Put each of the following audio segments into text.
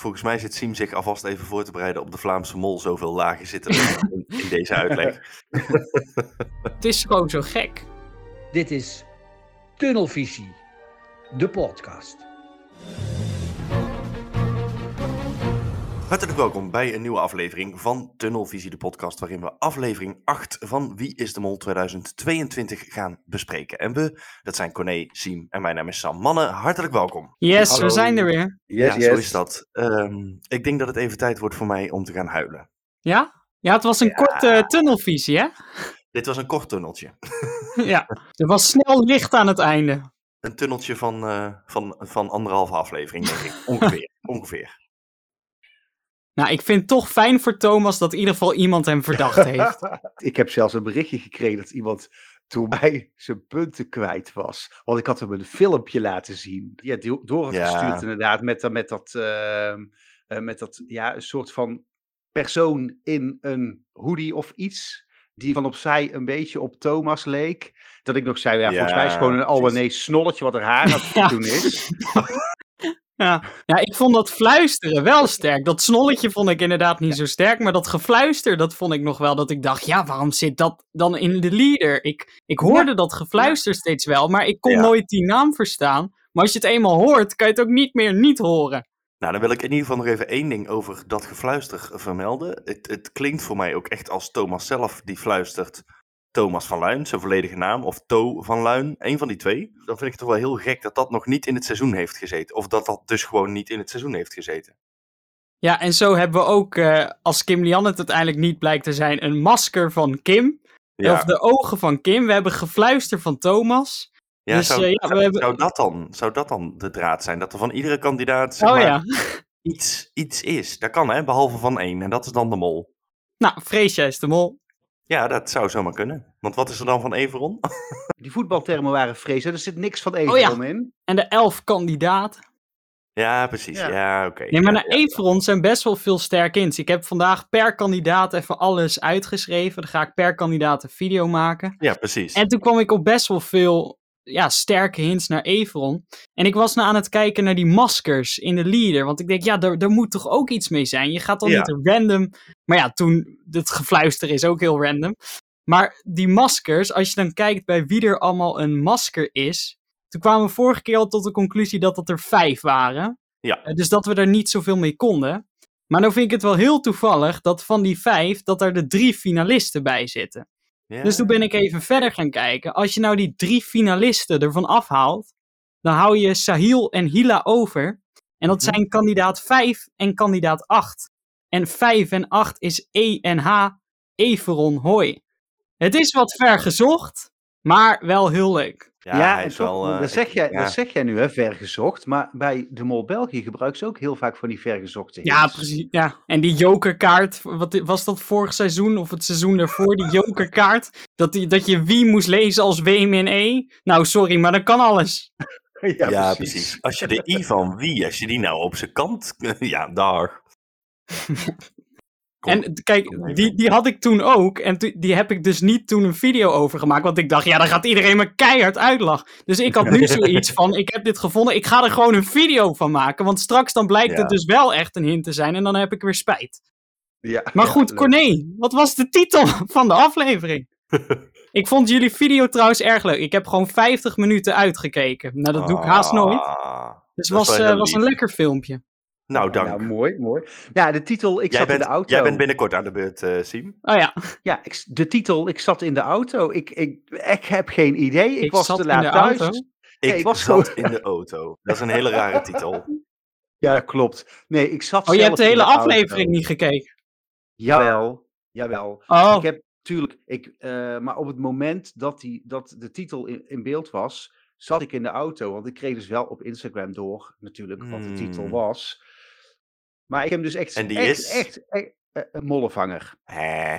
Volgens mij zit Siem zich alvast even voor te bereiden op de Vlaamse mol. Zoveel lagen zitten er in, in deze uitleg. Het is gewoon zo gek. Dit is Tunnelvisie, de podcast. Hartelijk welkom bij een nieuwe aflevering van Tunnelvisie, de podcast waarin we aflevering 8 van Wie is de Mol 2022 gaan bespreken. En we, dat zijn Corné, Siem en mijn naam is Sam. Mannen, hartelijk welkom. Yes, Hallo. we zijn er weer. Yes, ja, zo is dat. Ehm, ik denk dat het even tijd wordt voor mij om te gaan huilen. Ja? Ja, het was een korte tunnelvisie, hè? Dit was een kort tunneltje. ja. Er was snel licht aan het einde. Een tunneltje van, eh, van, van anderhalve aflevering, denk ik. Ongeveer. Ongeveer. Nou, ik vind het toch fijn voor Thomas dat in ieder geval iemand hem verdacht heeft. ik heb zelfs een berichtje gekregen dat iemand toen mij zijn punten kwijt was. Want ik had hem een filmpje laten zien. Ja, do- doorgestuurd Ja. inderdaad. Met, dat- met dat, ehm, eh, met dat, ja, een soort van persoon in een hoodie of iets. Die van opzij een beetje op Thomas leek. Dat ik nog zei, ja, volgens mij is het gewoon een Albanese snolletje wat er haar aan het Ja. doen is. Ja. ja, ik vond dat fluisteren wel sterk. Dat snolletje vond ik inderdaad niet zo sterk. Maar dat gefluister, dat vond ik nog wel. Dat ik dacht, ja, waarom zit dat dan in de leader? Ik, ik hoorde dat gefluister steeds wel, maar ik kon nooit die naam verstaan. Maar als je het eenmaal hoort, kan je het ook niet meer niet horen. Nou, dan wil ik in ieder geval nog even één ding over dat gefluister vermelden. Het, het klinkt voor mij ook echt als Thomas zelf die fluistert. Thomas van Luin, zijn volledige naam, of To van Luin, één van die twee. Dan vind ik het toch wel heel gek dat dat nog niet in het seizoen heeft gezeten. Of dat dat dus gewoon niet in het seizoen heeft gezeten. Ja, en zo hebben we ook, eh, als Kim Lian het uiteindelijk niet blijkt te zijn, een masker van Kim. Ja, Of de ogen van Kim. We hebben gefluister van Thomas. ja, dus, zou, eh, ja, zou, hebben- zou dat dan, zou dat dan de draad zijn? Dat er van iedere kandidaat zeg oh maar, ja. iets, iets is. Dat kan hè, behalve van één. En dat is dan de mol. Nou, vrees jij is de mol. Ja, dat zou zomaar kunnen. Want wat is er dan van Everon? Die voetbaltermen waren hè. Er zit niks van ja. Everon in. En de elf kandidaten. ja, precies. Ja, Ja. oké. Nee, maar ja, naar Everon zijn best wel veel sterke hints. Ik heb vandaag per kandidaat even alles uitgeschreven. Dan ga ik per kandidaat een video maken. ja, precies. En toen kwam ik op best wel veel ja, sterke hints naar Everon. En ik was nou aan het kijken naar die maskers in de leader. Want ik denk, ja, daar, daar moet toch ook iets mee zijn. Je gaat dan Ja. niet random... Maar ja, toen, het gefluister is ook heel random. Maar die maskers, als je dan kijkt bij wie er allemaal een masker is... Toen kwamen we vorige keer al tot de conclusie dat dat er vijf waren. Ja. Eh, Dus dat we er niet zoveel mee konden. Maar nou vind ik het wel heel toevallig dat van die vijf, dat er de drie finalisten bij zitten. Ja. Dus toen ben ik even verder gaan kijken. Als je nou die drie finalisten ervan afhaalt, dan hou je Sahil en Hila over. En dat Mhm. zijn kandidaat 5 en kandidaat 8. En 5 en 8 is E en H, Everon Hoi. Het is wat ver gezocht, maar wel heel leuk. Ja, en is toch, wel... eh, dat, zeg jij, ja. dat zeg jij nu, hè, vergezocht. Maar bij de Mol België gebruiken ze ook heel vaak van die vergezochte Ja, precies. Ja. En die jokerkaart, wat was dat vorig seizoen of het seizoen daarvoor, die jokerkaart, dat, die, dat je wie moest lezen als W-E. Nou, sorry, maar dat kan alles. Ja, precies. Als je de I van wie, als je die nou op zijn kant... Ja, daar. Kom. En kijk, die, die had ik toen ook. En die heb ik dus niet toen een video over gemaakt. Want ik dacht, ja, dan gaat iedereen me keihard uitlachen. Dus ik had nu zoiets van, ik heb dit gevonden. Ik ga er gewoon een video van maken. Want straks dan blijkt Ja. het dus wel echt een hint te zijn. En dan heb ik weer spijt. Ja, Maar ja, goed. Corné, wat was de titel van de aflevering? ik vond jullie video trouwens erg leuk. Ik heb gewoon 50 minuten uitgekeken. Nou, dat doe ik haast nooit. Ah, Dus het was, eh, was een lekker filmpje. Nou, dank. Nou, mooi, mooi. Ja, de titel, ik jij, zat bent, in de auto. jij bent binnenkort aan de beurt, eh Siem. Oh ja, Ja, ik, de titel, ik zat in de auto. Ik, ik, ik heb geen idee. Ik, Ik was te laat de thuis. auto. Ik, ik was zat in de auto. Dat is een hele rare titel. Ja, dat klopt. Nee, ik zat oh, je hebt de hele aflevering niet gekeken. Jawel, jawel. Oh, Ik heb natuurlijk, ik, eh, maar op het moment dat, die, dat de titel in, in beeld was, zat ik in de auto. Want ik kreeg dus wel op Instagram door, natuurlijk, wat de titel Hmm. was. Maar ik heb dus echt, En die echt, is? echt, echt, eh, een mollevanger. Hè.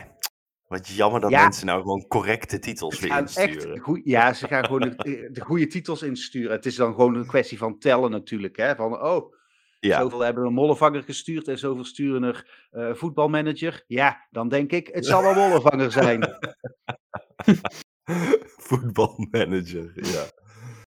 Wat jammer dat Ja. mensen nou gewoon correcte titels weer echt insturen. goeie- ja, ze gaan gewoon de, de goede titels insturen. Het is dan gewoon een kwestie van tellen natuurlijk. Hè? Van, oh, Ja, zoveel hebben een mollevanger gestuurd en zoveel sturen er eh, voetbalmanager. Ja, dan denk ik, het zal wel mollevanger zijn. voetbalmanager, ja.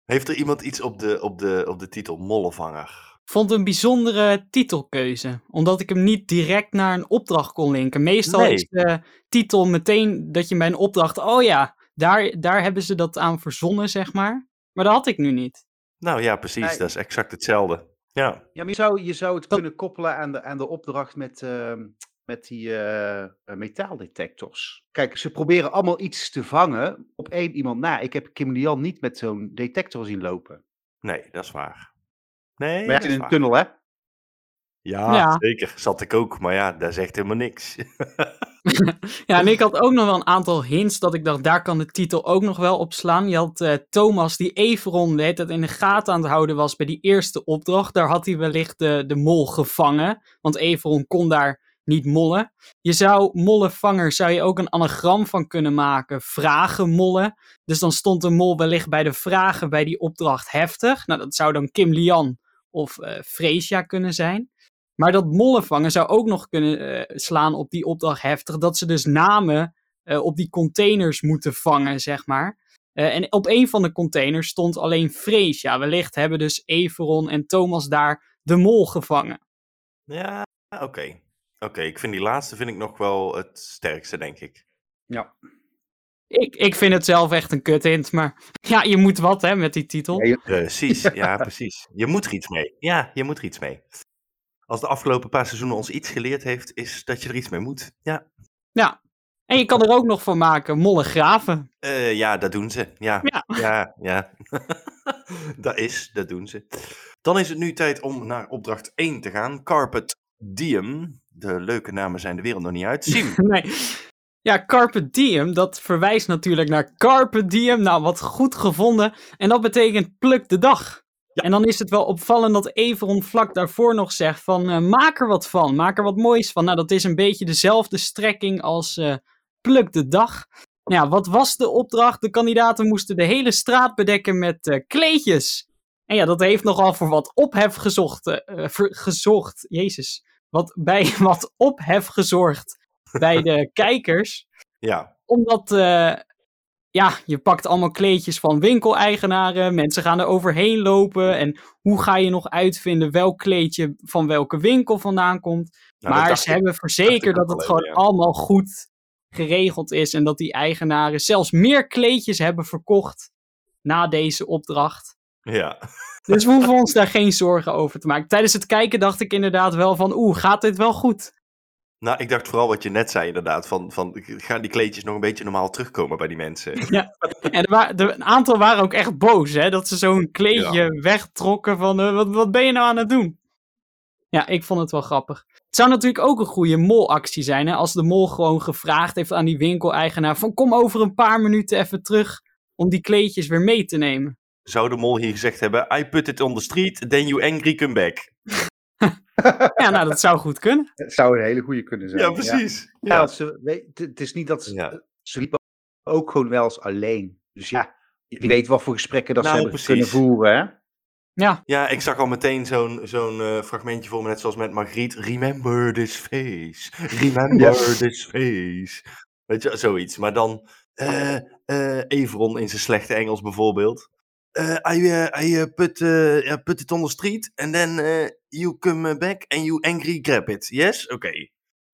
Heeft er iemand iets op de, op de, op de titel Mollevanger? Vond een bijzondere titelkeuze. Omdat ik hem niet direct naar een opdracht kon linken. Meestal Nee. is de titel meteen dat je bij een opdracht... Oh ja, daar, daar hebben ze dat aan verzonnen, zeg maar. Maar dat had ik nu niet. Nou ja, precies. Nee. Dat is exact hetzelfde. Ja, Ja, maar je zou, je zou het Dat- kunnen koppelen aan de, aan de opdracht met, ehm, met die eh, eh, metaaldetectors. Kijk, ze proberen allemaal iets te vangen op één iemand na. Ik heb Kim Lian niet met zo'n detector zien lopen. nee, dat is waar. Nee, Maar ja, dat in een waar. tunnel, hè? Ja, Ja. zeker. Zat ik ook. Maar ja, dat zegt helemaal niks. Ja, en ik had ook nog wel een aantal hints dat ik dacht, daar kan de titel ook nog wel op slaan. Je had eh, Thomas die Everon de hele tijd in de gaten aan het houden was bij die eerste opdracht. Daar had hij wellicht de, de mol gevangen, want Everon kon daar niet mollen. Je zou mollenvanger, zou je ook een anagram van kunnen maken, vragen mollen. Dus dan stond de mol wellicht bij de vragen bij die opdracht heftig. Nou, dat zou dan Kim Lian of eh Freesia kunnen zijn. Maar dat mollen vangen zou ook nog kunnen eh, slaan op die opdracht heftig. Dat ze dus namen eh, op die containers moeten vangen, zeg maar. En op een van de containers stond alleen Freesia. Wellicht hebben dus Everon en Thomas daar de mol gevangen. ja, oké. Oké, ik vind die laatste vind ik nog wel het sterkste, denk ik. Ja. Ik, ik vind het zelf echt een kut hint, maar ja, je moet wat hè, met die titel. Ja, je- Precies, ja, precies. Je moet er iets mee. Ja, je moet er iets mee. Als de afgelopen paar seizoenen ons iets geleerd heeft, is dat je er iets mee moet. Ja, Ja. En je kan er ook nog van maken, molle graven. Eh, ja dat doen ze. Ja, Ja. ja, ja. dat is, dat doen ze. Dan is het nu tijd om naar opdracht 1 te gaan. Carpet Diem. De leuke namen zijn de wereld nog niet uit. Sim. Nee. Ja, Carpe Diem, dat verwijst natuurlijk naar Carpe Diem. Nou, wat goed gevonden. En dat betekent pluk de dag. Ja. En dan is het wel opvallend dat Everon vlak daarvoor nog zegt van eh, maak er wat van, maak er wat moois van. Nou, dat is een beetje dezelfde strekking als eh, pluk de dag. Nou ja, wat was de opdracht? De kandidaten moesten de hele straat bedekken met eh, kleedjes. En ja, dat heeft nogal voor wat ophef gezocht. ver- gezocht, jezus. Wat, bij wat ophef gezorgd bij de kijkers Ja, omdat, eh, ja, je pakt allemaal kleedjes van winkeleigenaren. Mensen gaan er overheen lopen. En hoe ga je nog uitvinden welk kleedje van welke winkel vandaan komt? nou, maar ze ik. hebben verzekerd dat het gewoon ja. allemaal goed geregeld is. En dat die eigenaren zelfs meer kleedjes hebben verkocht na deze opdracht. Ja. Dus we hoeven ons daar geen zorgen over te maken. Tijdens het kijken dacht ik inderdaad wel van, oeh, gaat dit wel goed? Nou, ik dacht vooral wat je net zei inderdaad. Van, van, gaan die kleedjes nog een beetje normaal terugkomen bij die mensen? En er wa- er- een aantal waren ook echt boos, hè? Dat ze zo'n kleedje wegtrokken van, eh, wat, wat ben je nou aan het doen? Ja, ik vond het wel grappig. Het zou natuurlijk ook een goede molactie zijn, hè? Als de mol gewoon gevraagd heeft aan die winkeleigenaar van, kom over een paar minuten even terug om die kleedjes weer mee te nemen. Zou de mol hier gezegd hebben, I put it on the street, then you angry come back. Ja, nou, dat zou goed kunnen. Het zou een hele goede kunnen zijn. Ja, precies. Ja, Ja, ze, weet, het- is niet dat ze, Ja. ze liepen ook gewoon wel eens alleen. Dus ja, wie weet wat voor gesprekken dat Nou, ze hebben precies. kunnen voeren. Hè? Ja, ja ik zag al meteen zo'n zo'n eh, fragmentje voor me, net zoals met Margriet. Remember this face, remember this face. Weet je, zoiets. Maar dan eh eh Everon in zijn slechte Engels bijvoorbeeld. Eh I, eh, I eh, put, eh, yeah, put it on the street, and then eh, you come back and you angry grab it. Yes? Oké.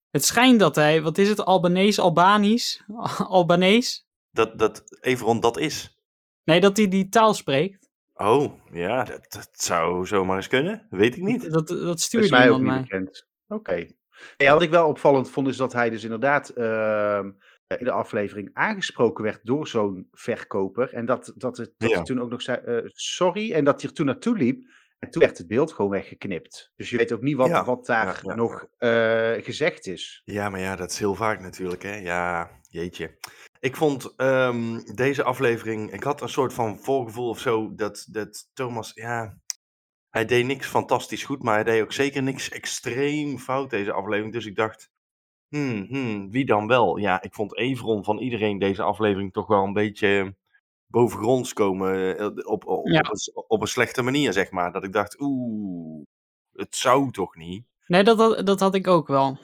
het schijnt dat hij, wat is het, Albanees, Albanisch? Albanees? Dat, dat Everon dat is. Nee, dat hij die taal spreekt. Oh, ja, dat, dat zou zomaar eens kunnen. Weet ik niet. Dat, dat Dat stuurde is mij ook iemand niet mij. bekend. Oké. Ja, wat ik wel opvallend vond, is dat hij dus inderdaad ehm, in de aflevering aangesproken werd door zo'n verkoper. En dat, dat, het, dat Ja. toen ook nog zei, eh, sorry, en dat hij er toen naartoe liep. En toen werd het beeld gewoon weggeknipt. Dus je weet ook niet wat, Ja, wat daar ja, nog eh, gezegd is. Ja, maar ja, dat is heel vaak natuurlijk, hè. Ja, jeetje. Ik vond ehm, deze aflevering, ik had een soort van voorgevoel of zo, dat, dat Thomas, ja, hij deed niks fantastisch goed, maar hij deed ook zeker niks extreem fout deze aflevering. Dus ik dacht, hmm, hmm, wie dan wel? Ja, ik vond Everon van iedereen deze aflevering toch wel een beetje bovengronds komen, eh, op, op, Ja. op, een, op een slechte manier, zeg maar. Dat ik dacht, oeh, het zou toch niet? Nee, dat, had- dat had ik ook wel.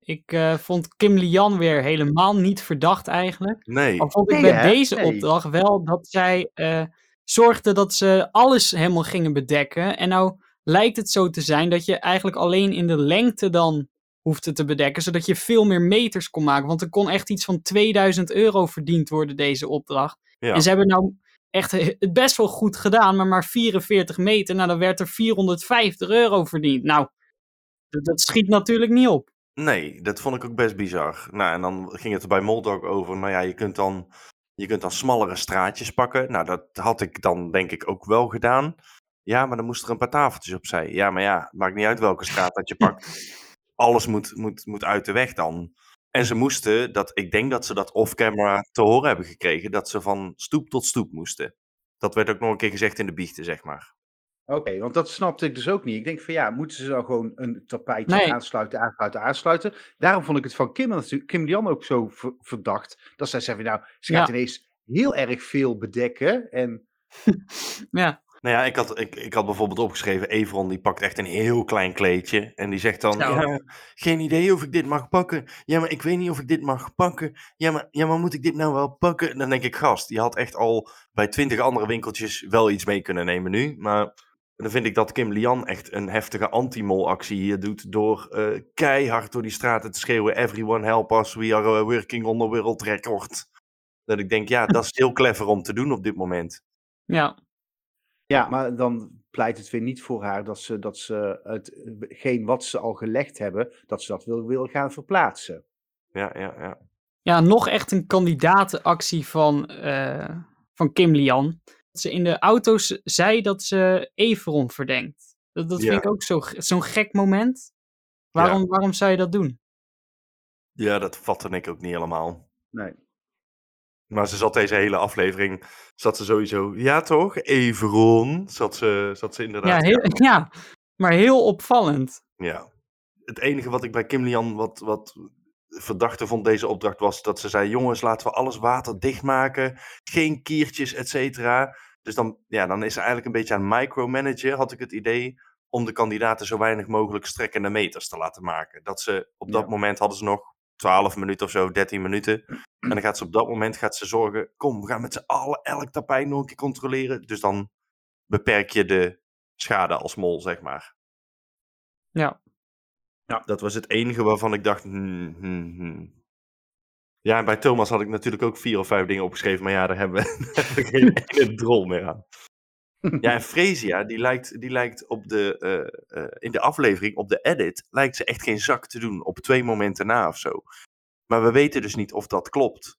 Ik eh, vond Kim Lian weer helemaal niet verdacht eigenlijk. Nee. Al vond ik Nee, bij hè? deze Nee. opdracht wel dat zij eh, zorgde dat ze alles helemaal gingen bedekken. En nou lijkt het zo te zijn dat je eigenlijk alleen in de lengte dan hoefde te bedekken, zodat je veel meer meters kon maken. Want er kon echt iets van 2000 euro verdiend worden, deze opdracht. Ja. En ze hebben nou echt he- het best wel goed gedaan, maar maar 44 meter, nou dan werd er 450 euro verdiend. Nou, dat, schiet natuurlijk niet op. Nee, dat vond ik ook best bizar. Nou, en dan ging het er bij Moldog over. Nou ja, je kunt dan, je kunt dan smallere straatjes pakken. Nou, dat had ik dan denk ik ook wel gedaan. Ja, maar dan moest er een paar tafeltjes opzij. Ja, maar ja, maakt niet uit welke straat dat je pakt. Alles moet, moet, moet uit de weg dan. En ze moesten, dat, ik denk dat ze dat off-camera te horen hebben gekregen, dat ze van stoep tot stoep moesten. Dat werd ook nog een keer gezegd in de biechten, zeg maar. Oké, want dat snapte ik dus ook niet. Ik denk van ja, moeten ze dan gewoon een tapijtje Nee. aansluiten, aansluiten, aansluiten? Daarom vond ik het van Kim, natuurlijk- Kim Lian ook zo ver- verdacht. Dat zij zei van nou, ze gaat Ja. ineens heel erg veel bedekken. En Ja, Nou ja, ik had, ik, ik had bijvoorbeeld opgeschreven, Evron die pakt echt een heel klein kleedje. En die zegt dan, ja, geen idee of ik dit mag pakken. Ja, maar ik weet niet of ik dit mag pakken. Ja maar, ja, maar moet ik dit nou wel pakken? Dan denk ik, gast, je had echt al bij twintig andere winkeltjes wel iets mee kunnen nemen nu. Maar dan vind ik dat Kim Lian echt een heftige anti-mol actie hier doet. Door eh, keihard door die straten te schreeuwen, everyone help us, we are working on the world record. Dat ik denk, ja, dat is heel clever om te doen op dit moment. ja. Ja, maar dan pleit het weer niet voor haar dat ze, dat ze hetgeen wat ze al gelegd hebben, dat ze dat wil, wil gaan verplaatsen. Ja, ja, ja. ja, nog echt een kandidatenactie van, eh, van Kim Lian. Dat ze in de auto's zei dat ze Everon verdenkt. Dat, dat Ja. vind ik ook zo- zo'n gek moment. Waarom, waarom zou je dat doen? Ja, dat vatte ik ook niet helemaal. Nee. Maar ze zat deze hele aflevering, zat ze sowieso, ja toch, Everon, zat ze, zat ze Ja, inderdaad. heel, ja, maar heel opvallend. Ja. Het enige wat ik bij Kim Lian wat, wat verdachte vond deze opdracht was dat ze zei, jongens, laten we alles water dichtmaken, geen kiertjes, et cetera. Dus dan, ja, dan is ze eigenlijk een beetje aan micromanagen, had ik het idee, om de kandidaten zo weinig mogelijk strekkende meters te laten maken. Dat ze, op dat Ja. moment hadden ze nog 12 minuten of zo, 13 minuten. En dan gaat ze op dat moment gaat ze zorgen, kom, we gaan met z'n allen elk tapijt nog een keer controleren. Dus dan beperk je de schade als mol, zeg maar. Ja. Dat was het enige waarvan ik dacht, hmm, hmm, hmm. Ja, en bij Thomas had ik natuurlijk ook vier of vijf dingen opgeschreven, maar ja, daar hebben we, daar hebben we geen ene drol meer aan. Ja, en Fresia, die lijkt, die lijkt op de, eh, eh, in de aflevering, op de edit, lijkt ze echt geen zak te doen, op twee momenten na of zo. Maar we weten dus niet of dat klopt.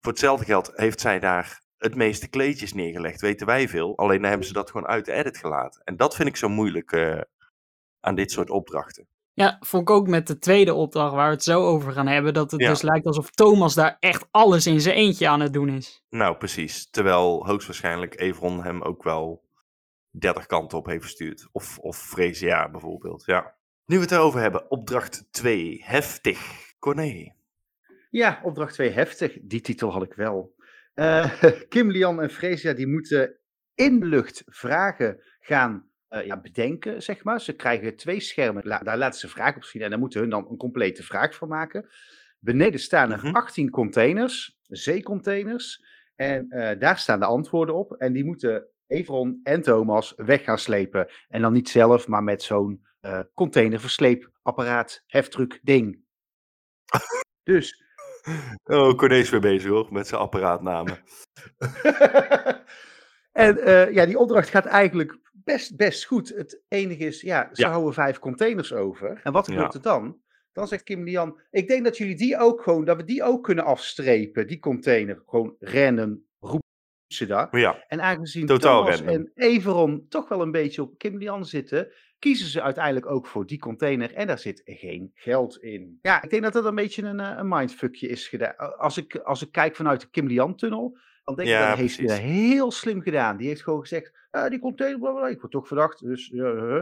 Voor hetzelfde geld heeft zij daar het meeste kleedjes neergelegd, weten wij veel. Alleen dan hebben ze dat gewoon uit de edit gelaten. En dat vind ik zo moeilijk eh, aan dit soort opdrachten. Ja, vond ik ook met de tweede opdracht waar we het zo over gaan hebben. Dat het Ja. dus lijkt alsof Thomas daar echt alles in zijn eentje aan het doen is. Nou, precies. Terwijl hoogstwaarschijnlijk Evron hem ook wel 30 kanten op heeft gestuurd. Of, of Fresia bijvoorbeeld, ja. Nu we het erover hebben, opdracht 2, heftig. Corné. Ja, opdracht 2 heftig. Die titel had ik wel. Eh, Kim, Lian en Fresia die moeten in de lucht vragen gaan eh, ja, bedenken, zeg maar. Ze krijgen twee schermen, daar laten ze vragen op zien en daar moeten hun dan een complete vraag van maken. Beneden staan er Mhm. 18 containers, zeecontainers. En eh, daar staan de antwoorden op. En die moeten Evron en Thomas weg gaan slepen. En dan niet zelf, maar met zo'n eh containerversleepapparaat, heftruck ding. Dus Oh, Corné is weer bezig hoor, met zijn apparaatnamen. en eh, ja, die opdracht gaat eigenlijk best, best goed. Het enige is, ja, ze Ja. houden vijf containers over. En wat Ja. gebeurt er dan? Dan zegt Kim Lian, ik denk dat jullie die ook gewoon, dat we die ook kunnen afstrepen, die container. Gewoon random roepen ze dat. Maar ja, En aangezien Totaal Thomas random. en Everon toch wel een beetje op Kim Lian zitten, kiezen ze uiteindelijk ook voor die container en daar zit geen geld in. Ja, ik denk dat dat een beetje een, eh, een mindfuckje is gedaan. Als ik, als ik kijk vanuit de Kim Lian-tunnel, dan denk ik Ja, dat heeft hij heel slim gedaan. Die heeft gewoon gezegd, ah, die container, bla, bla, bla, ik word toch verdacht, dus... uh, uh.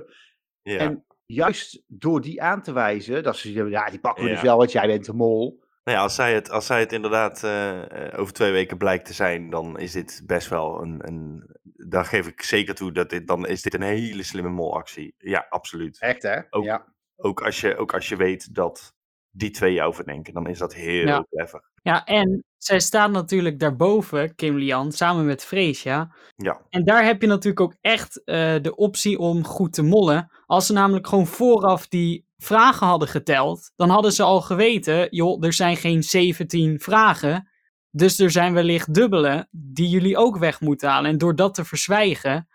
ja. En juist door die aan te wijzen, dat ze ja, die pakken we Ja. dus wel, want jij bent de mol. Nou ja, als zij het, als zij het inderdaad eh, eh, over twee weken blijkt te zijn, dan is dit best wel een, een. Daar geef ik zeker toe dat dit. Dan is dit een hele slimme molactie. Ja, absoluut. Echt, hè? Ook- Ja. Ook als je, ook als je weet dat die twee jou verdenken. Dan is dat heel Ja. clever. Ja, en zij staat natuurlijk daarboven, Kim Lian, samen met Freesia. Ja, En daar heb je natuurlijk ook echt eh, de optie om goed te mollen. Als ze namelijk gewoon vooraf die vragen hadden geteld, dan hadden ze al geweten, joh, er zijn geen 17 vragen. Dus er zijn wellicht dubbele die jullie ook weg moeten halen. En door dat te verzwijgen,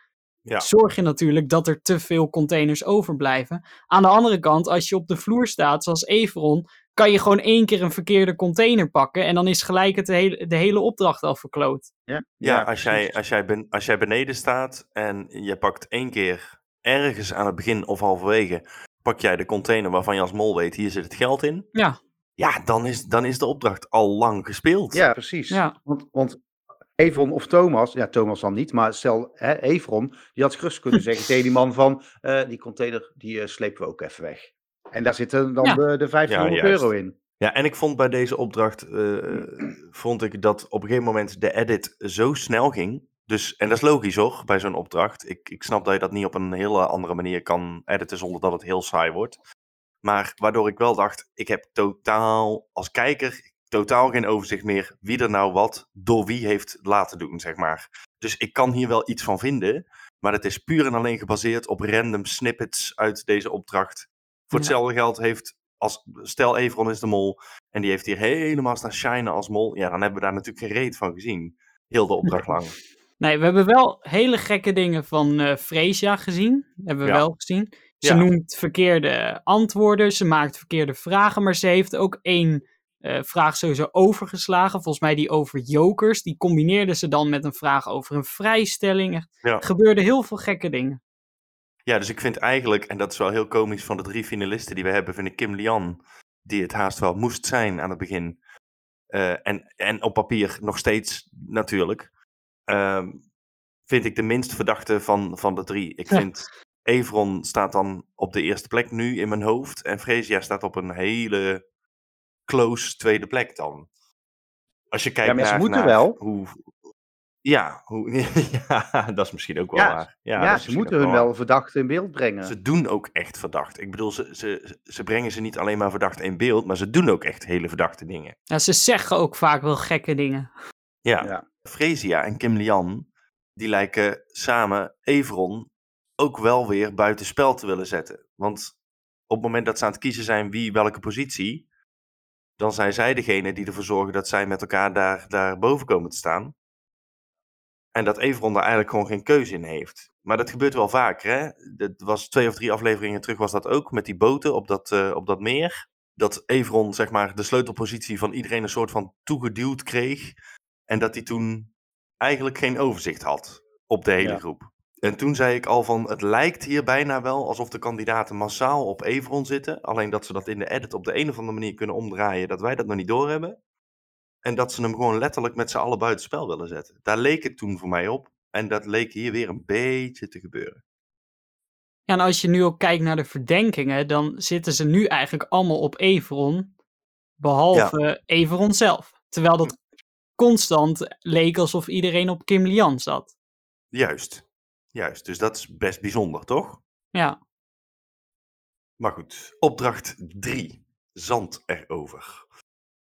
Ja. zorg je natuurlijk dat er te veel containers overblijven. Aan de andere kant, als je op de vloer staat, zoals Everon, kan je gewoon één keer een verkeerde container pakken. En dan is gelijk het hele, de hele opdracht al verkloot. Ja, ja, als, jij, als, jij ben, als jij beneden staat en je pakt één keer ergens aan het begin of halverwege, pak jij de container waarvan je als mol weet, hier zit het geld in. Ja. Ja, dan is, dan is de opdracht al lang gespeeld. Ja, precies. Ja. Want, want Evron of Thomas, ja, Thomas dan niet, maar stel hè, Evron, die had gerust kunnen zeggen tegen die man van, eh, die container, die eh, slepen we ook even weg. En daar zitten dan Ja. de, de 1500 Ja, juist. euro in. Ja, en ik vond bij deze opdracht, eh, vond ik dat op een gegeven moment de edit zo snel ging. Dus, en dat is logisch hoor, bij zo'n opdracht. Ik, ik snap dat je dat niet op een hele andere manier kan editen zonder dat het heel saai wordt. Maar waardoor ik wel dacht, ik heb totaal, als kijker, totaal geen overzicht meer wie er nou wat door wie heeft laten doen, zeg maar. Dus ik kan hier wel iets van vinden, maar het is puur en alleen gebaseerd op random snippets uit deze opdracht. Voor Ja. hetzelfde geld heeft, als, stel Everon is de mol, en die heeft hier helemaal staan shinen als mol, ja, dan hebben we daar natuurlijk geen reet van gezien. Heel de opdracht lang. Nee, we hebben wel hele gekke dingen van eh Freesia gezien. Hebben we Ja. wel gezien. Ze Ja. noemt verkeerde antwoorden, ze maakt verkeerde vragen, maar ze heeft ook één eh, vraag sowieso overgeslagen. Volgens mij die over jokers. Die combineerde ze dan met een vraag over een vrijstelling. Ja. Er gebeurden heel veel gekke dingen. Ja, dus ik vind eigenlijk, en dat is wel heel komisch van de drie finalisten die we hebben, vind ik Kim Lian, die het haast wel moest zijn aan het begin. Eh, en, en op papier nog steeds natuurlijk. Ehm, vind ik de minst verdachte van, van de drie. Ik Ja. vind Evron staat dan op de eerste plek nu in mijn hoofd. En Freesia staat op een hele close tweede plek dan. Als je kijkt maar ze naar, moeten naar wel. hoe... Ja, hoe, ja, dat is misschien ook wel Ja, waar. Ja, ze moeten hun wel verdachte in beeld brengen. Ze doen ook echt verdacht. Ik bedoel, ze, ze, ze brengen ze niet alleen maar verdacht in beeld, maar ze doen ook echt hele verdachte dingen. Ja, ze zeggen ook vaak wel gekke dingen. Ja, Ja. Fresia en Kim Lian, die lijken samen Everon ook wel weer buitenspel te willen zetten. Want op het moment dat ze aan het kiezen zijn wie welke positie, dan zijn zij degene die ervoor zorgen dat zij met elkaar daar, daar boven komen te staan. En dat Everon daar eigenlijk gewoon geen keuze in heeft. Maar dat gebeurt wel vaker, hè? Dat was twee of drie afleveringen terug was dat ook, met die boten op dat, eh, op dat meer. Dat Everon, zeg maar, de sleutelpositie van iedereen een soort van toegeduwd kreeg. En dat hij toen eigenlijk geen overzicht had op de hele Ja. groep. En toen zei ik al van, het lijkt hier bijna wel alsof de kandidaten massaal op Everon zitten. Alleen dat ze dat in de edit op de een of andere manier kunnen omdraaien, dat wij dat nog niet doorhebben. En dat ze hem gewoon letterlijk met z'n allen buitenspel willen zetten. Daar leek het toen voor mij op. En dat leek hier weer een beetje te gebeuren. Ja, en als je nu ook kijkt naar de verdenkingen, dan zitten ze nu eigenlijk allemaal op Everon. Behalve Everon zelf. Terwijl dat constant leek alsof iedereen op Kim Lian zat. Juist. Juist. Dus dat is best bijzonder, toch? Ja, Maar goed, opdracht 3. Zand erover.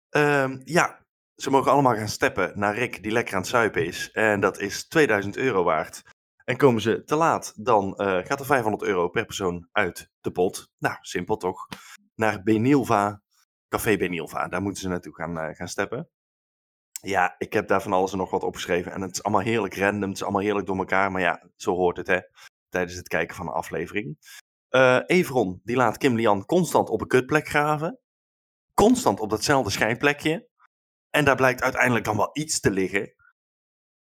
Ehm, ja, ze mogen allemaal gaan steppen naar Rick die lekker aan het suipen is. En dat is 2000 euro waard. En komen ze te laat, dan eh, gaat er 500 euro per persoon uit de pot. Nou, simpel toch? Naar Benilva, Café Benilva. Daar moeten ze naartoe gaan, eh, gaan steppen. Ja, ik heb daar van alles en nog wat opgeschreven. En het is allemaal heerlijk random. Het is allemaal heerlijk door elkaar. Maar ja, zo hoort het, hè. Tijdens het kijken van een aflevering. Eh Everon, die laat Kim Lian constant op een kutplek graven. Constant op datzelfde schijnplekje. En daar blijkt uiteindelijk dan wel iets te liggen.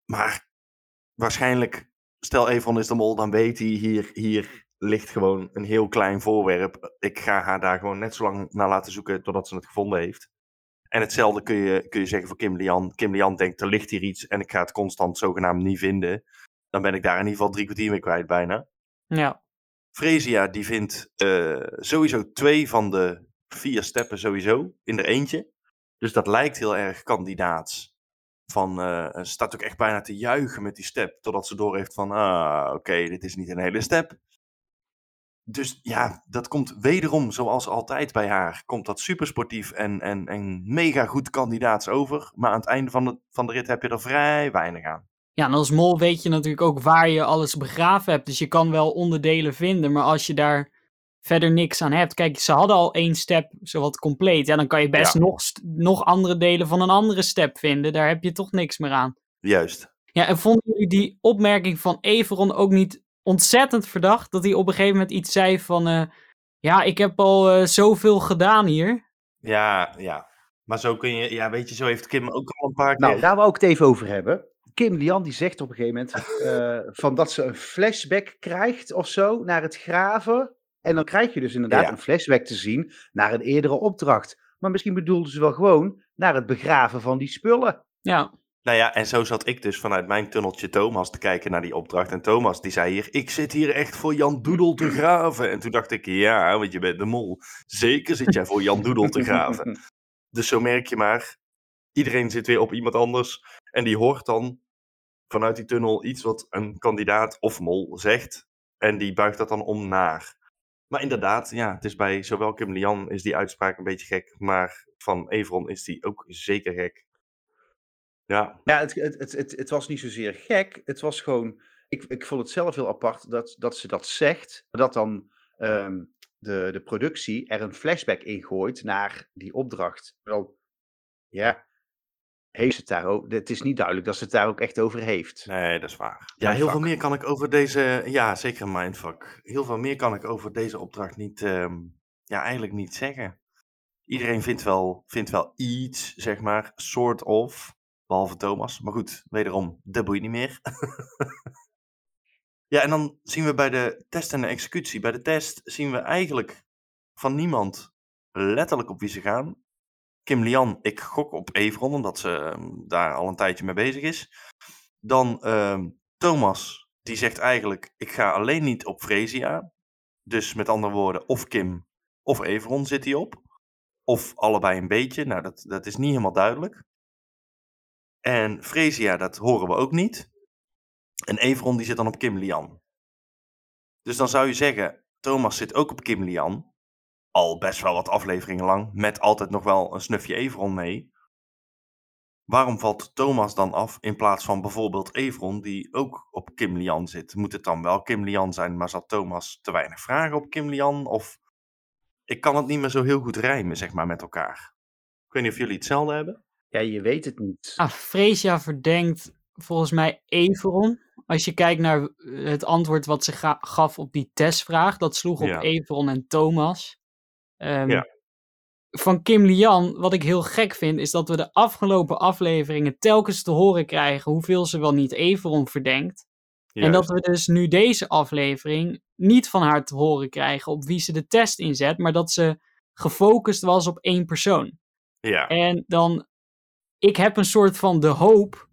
Maar waarschijnlijk, stel Everon is de mol, dan weet hij hier, hier ligt gewoon een heel klein voorwerp. Ik ga haar daar gewoon net zo lang naar laten zoeken totdat ze het gevonden heeft. En hetzelfde kun je, kun je zeggen voor Kim Lian. Kim Lian denkt, er ligt hier iets en ik ga het constant zogenaamd niet vinden. Dan ben ik daar in ieder geval drie kwartier mee kwijt bijna. ja. Fresia die vindt eh, sowieso twee van de vier steppen sowieso in er eentje. Dus dat lijkt heel erg kandidaats. Van, eh, staat ook echt bijna te juichen met die step. Totdat ze doorheeft van, ah, oké, dit is niet een hele step. Dus ja, dat komt wederom, zoals altijd bij haar, komt dat supersportief en, en, en mega goed kandidaats over. Maar aan het einde van de, van de rit heb je er vrij weinig aan. Ja, en als mol weet je natuurlijk ook waar je alles begraven hebt. Dus je kan wel onderdelen vinden, maar als je daar verder niks aan hebt. Kijk, ze hadden al één step zowat compleet. Ja, dan kan je best Ja. nog, nog andere delen van een andere step vinden. Daar heb je toch niks meer aan. Juist. Ja, en vonden jullie die opmerking van Everon ook niet ontzettend verdacht? Dat hij op een gegeven moment iets zei van... eh, ja, ik heb al eh, zoveel gedaan hier. Ja, ja. Maar zo kun je, ja, weet je, zo heeft Kim ook al een paar Nou, keer. daar wou ik het even over hebben. Kim Lian die zegt op een gegeven moment eh, van dat ze een flashback krijgt of zo naar het graven. En dan krijg je dus inderdaad Ja. een flashback te zien naar een eerdere opdracht. Maar misschien bedoelde ze wel gewoon naar het begraven van die spullen. Ja, Nou ja, en zo zat ik dus vanuit mijn tunneltje Thomas te kijken naar die opdracht. En Thomas die zei hier, ik zit hier echt voor Jan Doedel te graven. En toen dacht ik, ja, want je bent de mol. Zeker zit jij voor Jan Doedel te graven. Dus zo merk je maar, iedereen zit weer op iemand anders. En die hoort dan vanuit die tunnel iets wat een kandidaat of mol zegt. En die buigt dat dan om naar. Maar inderdaad, ja, het is bij zowel Kim Lian is die uitspraak een beetje gek. Maar van Evron is die ook zeker gek. Ja, Ja, het, het, het, het, het was niet zozeer gek. Het was gewoon. Ik, ik vond het zelf heel apart dat, dat ze dat zegt. Dat dan ehm, de, de productie er een flashback in gooit naar die opdracht. Wel, ja. Heeft het daar ook. Het is niet duidelijk dat ze het daar ook echt over heeft. Nee, dat is waar. Ja, heel veel meer kan ik over deze. Ja, zeker een mindfuck. Heel veel meer kan ik over deze opdracht niet. ehm, ja, eigenlijk niet zeggen. Iedereen vindt wel, vindt wel iets, zeg maar, sort of. Behalve Thomas. Maar goed, wederom, dat boeit niet meer. ja, en dan zien we bij de test en de executie. Bij de test zien we eigenlijk van niemand letterlijk op wie ze gaan. Kim Lian, ik gok op Evron, omdat ze ehm, daar al een tijdje mee bezig is. Dan ehm, Thomas, die zegt eigenlijk: Ik ga alleen niet op Fresia. Dus met andere woorden, of Kim of Everon zit hij op. Of allebei een beetje. Nou, dat, dat is niet helemaal duidelijk. En Fresia, dat horen we ook niet. En Everon, die zit dan op Kim Lian. Dus dan zou je zeggen: Thomas zit ook op Kim Lian. Al best wel wat afleveringen lang. Met altijd nog wel een snufje Everon mee. Waarom valt Thomas dan af in plaats van bijvoorbeeld Evron, die ook op Kim Lian zit? Moet het dan wel Kim Lian zijn, maar zat Thomas te weinig vragen op Kim Lian? Of ik kan het niet meer zo heel goed rijmen, zeg maar, met elkaar. Ik weet niet of jullie hetzelfde hebben. Ja, je weet het niet. Ah, Freesia verdenkt volgens mij Everon. Als je kijkt naar eh, het antwoord wat ze ga- gaf op die testvraag, dat sloeg op Ja. Everon en Thomas. Ehm, Ja. Van Kim Lian, wat ik heel gek vind, is dat we de afgelopen afleveringen telkens te horen krijgen hoeveel ze wel niet Everon verdenkt. En dat we dus nu deze aflevering niet van haar te horen krijgen op wie ze de test inzet, maar dat ze gefocust was op één persoon. Ja, En dan, ik heb een soort van de hoop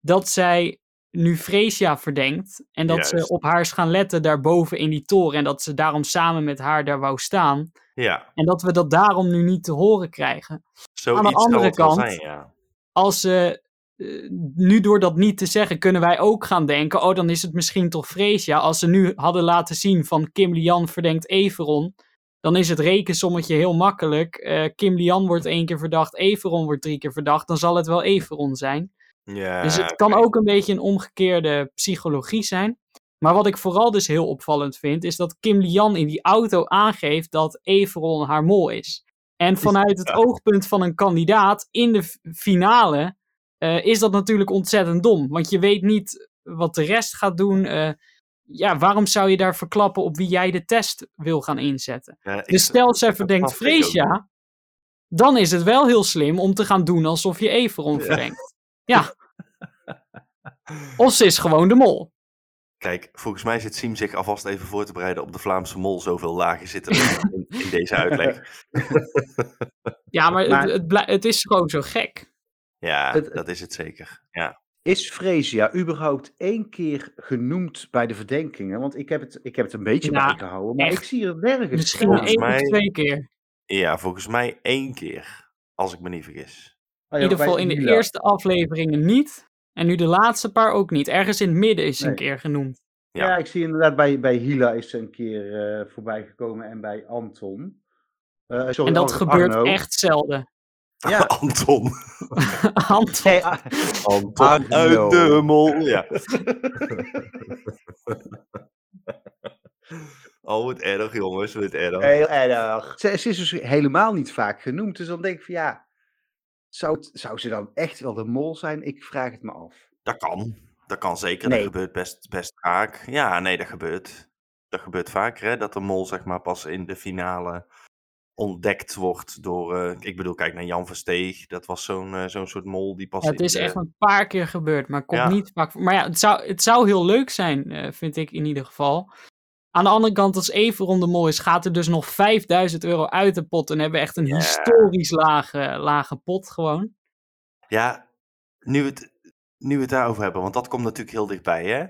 dat zij nu Freesia verdenkt. En dat ze op haar is gaan letten daarboven in die toren. En dat ze daarom samen met haar daar wou staan. ja. En dat we dat daarom nu niet te horen krijgen. Zoiets Aan de andere kant- zijn, ja. Als ze, eh, nu door dat niet te zeggen, kunnen wij ook gaan denken. Oh, dan is het misschien toch Freesia. Als ze nu hadden laten zien van Kim Lian verdenkt Everon. Dan is het rekensommetje heel makkelijk. Eh, Kim Lian wordt één keer verdacht, Everon wordt drie keer verdacht. Dan zal het wel Everon zijn. ja Dus het kan ook een beetje een omgekeerde psychologie zijn. Maar wat ik vooral dus heel opvallend vind, is dat Kim Lian in die auto aangeeft dat Everon haar mol is. En vanuit het oogpunt van een kandidaat in de finale eh, is dat natuurlijk ontzettend dom. Want je weet niet wat de rest gaat doen. Eh, ja, waarom zou je daar verklappen op wie jij de test wil gaan inzetten? Ja, Dus stel, dat verdenkt. Freesia, dan is het wel heel slim om te gaan doen alsof je Everon verdenkt. Ja. Of ze is gewoon de mol. Kijk, volgens mij zit Siem zich alvast even voor te bereiden op de Vlaamse mol. Zoveel lagen zitten in, in deze uitleg. Ja, maar, Maar- Het, het, is gewoon zo gek. Ja, Het- dat is het zeker. Ja. Is Freesia überhaupt één keer genoemd bij de verdenkingen? Want ik heb het, ik heb het een beetje Nou, bijgehouden, maar echt. ik zie er nergens Misschien één mij- of twee keer. ja, volgens mij één keer. Als ik me niet vergis. Oh In ieder geval in de Mila. eerste afleveringen niet. En nu de laatste paar ook niet. Ergens in het midden is ze een keer genoemd. Ja. Ja, ik zie inderdaad bij, bij Hila is ze een keer eh voorbij gekomen en bij Anton. Eh, sorry, En dat Ar- gebeurt echt zelden. Ja. Anton. Anton. Anton uit de mol. Ja. Oh, wat erg, jongens. Wat erg. Heel erg. Ze, ze is dus helemaal niet vaak genoemd. Dus dan denk ik van ja, zou, het- zou ze dan echt wel de mol zijn? Ik vraag het me af. Dat kan. Dat kan zeker. Nee. Dat gebeurt best, best vaak. Ja, nee, dat gebeurt. Dat gebeurt vaker, hè. Dat de mol, zeg maar, pas in de finale ontdekt wordt door... eh, ik bedoel, kijk naar Jan Versteeg. Dat was zo'n eh, zo'n soort mol die pas Ja, het is echt een paar keer gebeurd, maar komt Ja. niet vaak. Maar ja, het zou, het zou heel leuk zijn, eh, vind ik in ieder geval. Aan de andere kant, als Everon de mol is, gaat er dus nog 5000 euro uit de pot. En hebben we echt een Ja. historisch lage, lage pot gewoon. Ja, nu we, het, nu we het daarover hebben, want dat komt natuurlijk heel dichtbij, hè?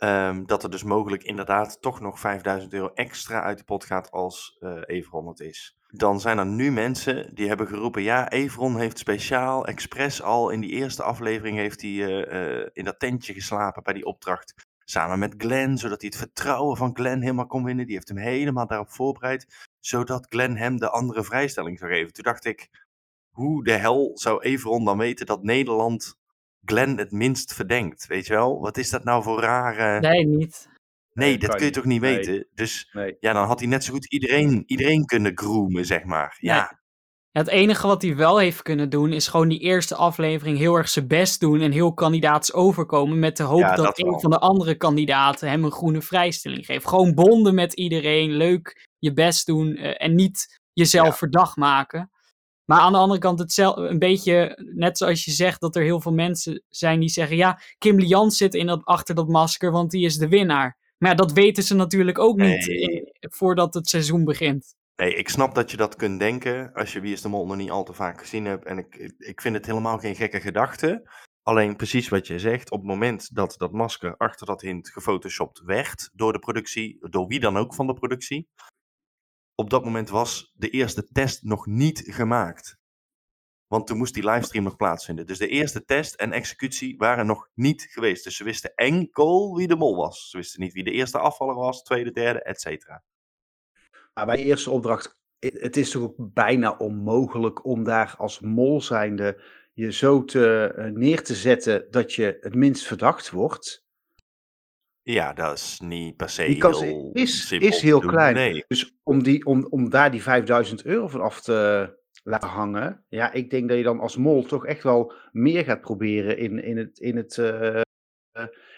Ehm, dat er dus mogelijk inderdaad toch nog 5000 euro extra uit de pot gaat als eh Everon het is. Dan zijn er nu mensen die hebben geroepen, ja, Everon heeft speciaal, expres al in die eerste aflevering heeft hij eh, eh, in dat tentje geslapen bij die opdracht. Samen met Glenn, zodat hij het vertrouwen van Glenn helemaal kon winnen. Die heeft hem helemaal daarop voorbereid, zodat Glenn hem de andere vrijstelling zou geven. Toen dacht ik, hoe de hel zou Everon dan weten dat Nederland Glenn het minst verdenkt? Weet je wel? Wat is dat nou voor rare... Nee, niet. Nee, dat kun je niet. toch niet Nee. weten? Dus Nee. ja, dan had hij net zo goed iedereen, iedereen kunnen groomen, zeg maar. Ja, Ja, het enige wat hij wel heeft kunnen doen, is gewoon die eerste aflevering heel erg zijn best doen en heel kandidaats overkomen. Met de hoop Ja, dat, dat een van de andere kandidaten hem een groene vrijstelling geeft. Gewoon bonden met iedereen, leuk je best doen eh, en niet jezelf Ja. verdacht maken. Maar aan de andere kant, hetzelfde, een beetje net zoals je zegt, dat er heel veel mensen zijn die zeggen: Ja, Kim Lian zit in dat, achter dat masker, want die is de winnaar. Maar ja, dat weten ze natuurlijk ook niet Nee. in- voordat het seizoen begint. nee, ik snap dat je dat kunt denken als je Wie is de Mol nog niet al te vaak gezien hebt. En ik, ik vind het helemaal geen gekke gedachte. Alleen precies wat je zegt, op het moment dat dat masker achter dat hint gefotoshopt werd door de productie, door wie dan ook van de productie, op dat moment was de eerste test nog niet gemaakt. Want toen moest die livestream nog plaatsvinden. Dus de eerste test en executie waren nog niet geweest. Dus ze wisten enkel wie de mol was. Ze wisten niet wie de eerste afvaller was, tweede, derde, et cetera. Bij de eerste opdracht, het is toch ook bijna onmogelijk om daar als mol zijnde je zo te, eh, neer te zetten dat je het minst verdacht wordt. Ja, dat is niet per se Die kans heel is- is heel klein. Nee. Dus om, die, om, om daar die 5000 euro van af te laten hangen, ja, ik denk dat je dan als mol toch echt wel meer gaat proberen in, in, het, in, het, eh,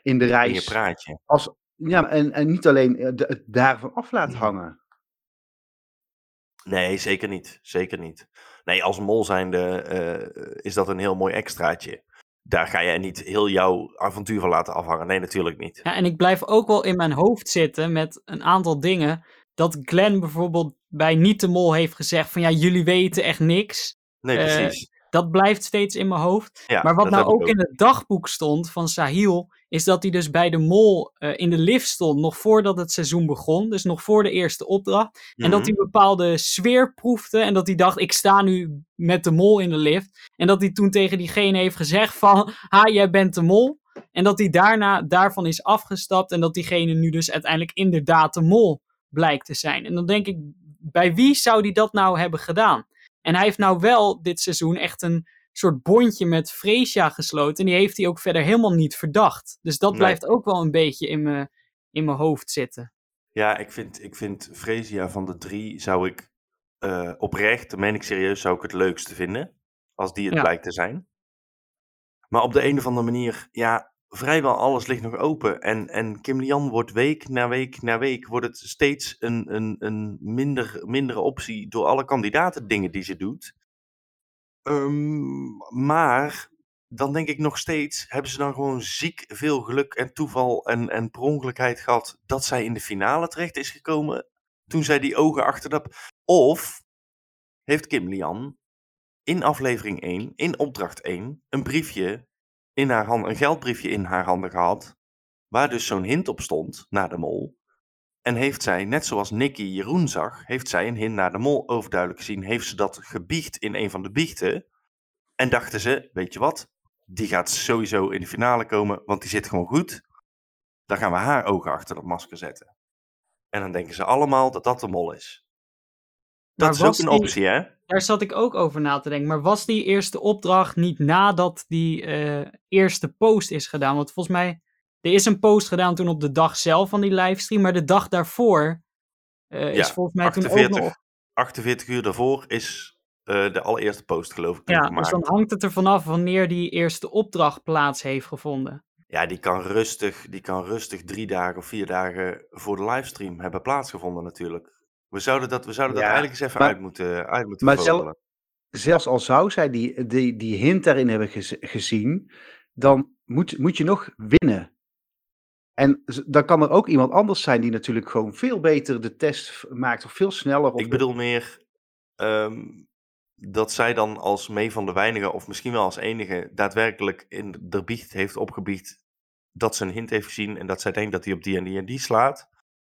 in de In je reis. praatje. Als, ja, en, en niet alleen eh, het daarvan af laten hangen. Nee, zeker niet. Zeker niet. Nee, als mol zijnde eh, is dat een heel mooi extraatje. Daar ga je niet heel jouw avontuur van laten afhangen. Nee, natuurlijk niet. Ja, en ik blijf ook wel in mijn hoofd zitten met een aantal dingen. Dat Glenn bijvoorbeeld bij Niet de Mol heeft gezegd van ja, jullie weten echt niks. Nee, Eh, precies. Dat blijft steeds in mijn hoofd. Ja, maar wat nou ik ook in het dagboek stond van Sahil, is dat hij dus bij de Mol eh, in de lift stond, nog voordat het seizoen begon. Dus nog voor de eerste opdracht. En dat Mhm. hij bepaalde sfeer proefde en dat hij dacht, ik sta nu met de Mol in de lift. En dat hij toen tegen diegene heeft gezegd van, ha, jij bent de Mol. En dat hij daarna daarvan is afgestapt en dat diegene nu dus uiteindelijk inderdaad de Mol blijkt te zijn. En dan denk ik, bij wie zou die dat nou hebben gedaan? En hij heeft nou wel dit seizoen echt een soort bondje met Freesia gesloten. En die heeft hij ook verder helemaal niet verdacht. Dus dat Nee. blijft ook wel een beetje in mijn, in mijn hoofd zitten. Ja, ik vind, ik vind Fresia van de drie zou ik eh, oprecht, dat meen ik serieus, zou ik het leukste vinden. Als die het Ja. blijkt te zijn. Maar op de een of andere manier, ja, vrijwel alles ligt nog open. En, en Kim Lian wordt week na week na week, wordt het steeds een, een, een minder, mindere optie door alle kandidaten dingen die ze doet. Ehm, maar dan denk ik nog steeds, hebben ze dan gewoon ziek veel geluk en toeval en, en per gehad dat zij in de finale terecht is gekomen toen zij die ogen achter dat... Of heeft Kim Lian in aflevering 1, in opdracht 1, een briefje in haar hand, een geldbriefje in haar handen gehad, waar dus zo'n hint op stond naar de mol. En heeft zij, net zoals Nicky Jeroen zag, heeft zij een hint naar de mol overduidelijk gezien. Heeft ze dat gebiecht in een van de biechten. En dachten ze, weet je wat, die gaat sowieso in de finale komen, want die zit gewoon goed. dan gaan we haar ogen achter dat masker zetten. En dan denken ze allemaal dat dat de mol is. Dat Maar is ook een die- optie, hè? Daar zat ik ook over na te denken. Maar was die eerste opdracht niet nadat die eh, eerste post is gedaan? Want volgens mij, er is een post gedaan toen op de dag zelf van die livestream. Maar de dag daarvoor eh, Ja, is volgens mij toen ook 48, nog... 48 uur daarvoor is eh, de allereerste post, geloof ik, Ja, gemaakt. dus dan hangt het er vanaf wanneer die eerste opdracht plaats heeft gevonden. Ja, die kan, rustig, die kan rustig drie dagen of vier dagen voor de livestream hebben plaatsgevonden natuurlijk. We zouden dat, we zouden dat eigenlijk eens even maar- uit moeten, uit moeten maar. Zelfs al zou zij die, die, die hint daarin hebben gez- gezien, dan moet, moet je nog winnen. En dan kan er ook iemand anders zijn die natuurlijk gewoon veel beter de test maakt, of veel sneller. Of Ik bedoel meer ehm, dat zij dan als mee van de weinigen, of misschien wel als enige, daadwerkelijk in de biecht heeft opgebiecht dat ze een hint heeft gezien en dat zij denkt dat hij op die en die en die slaat.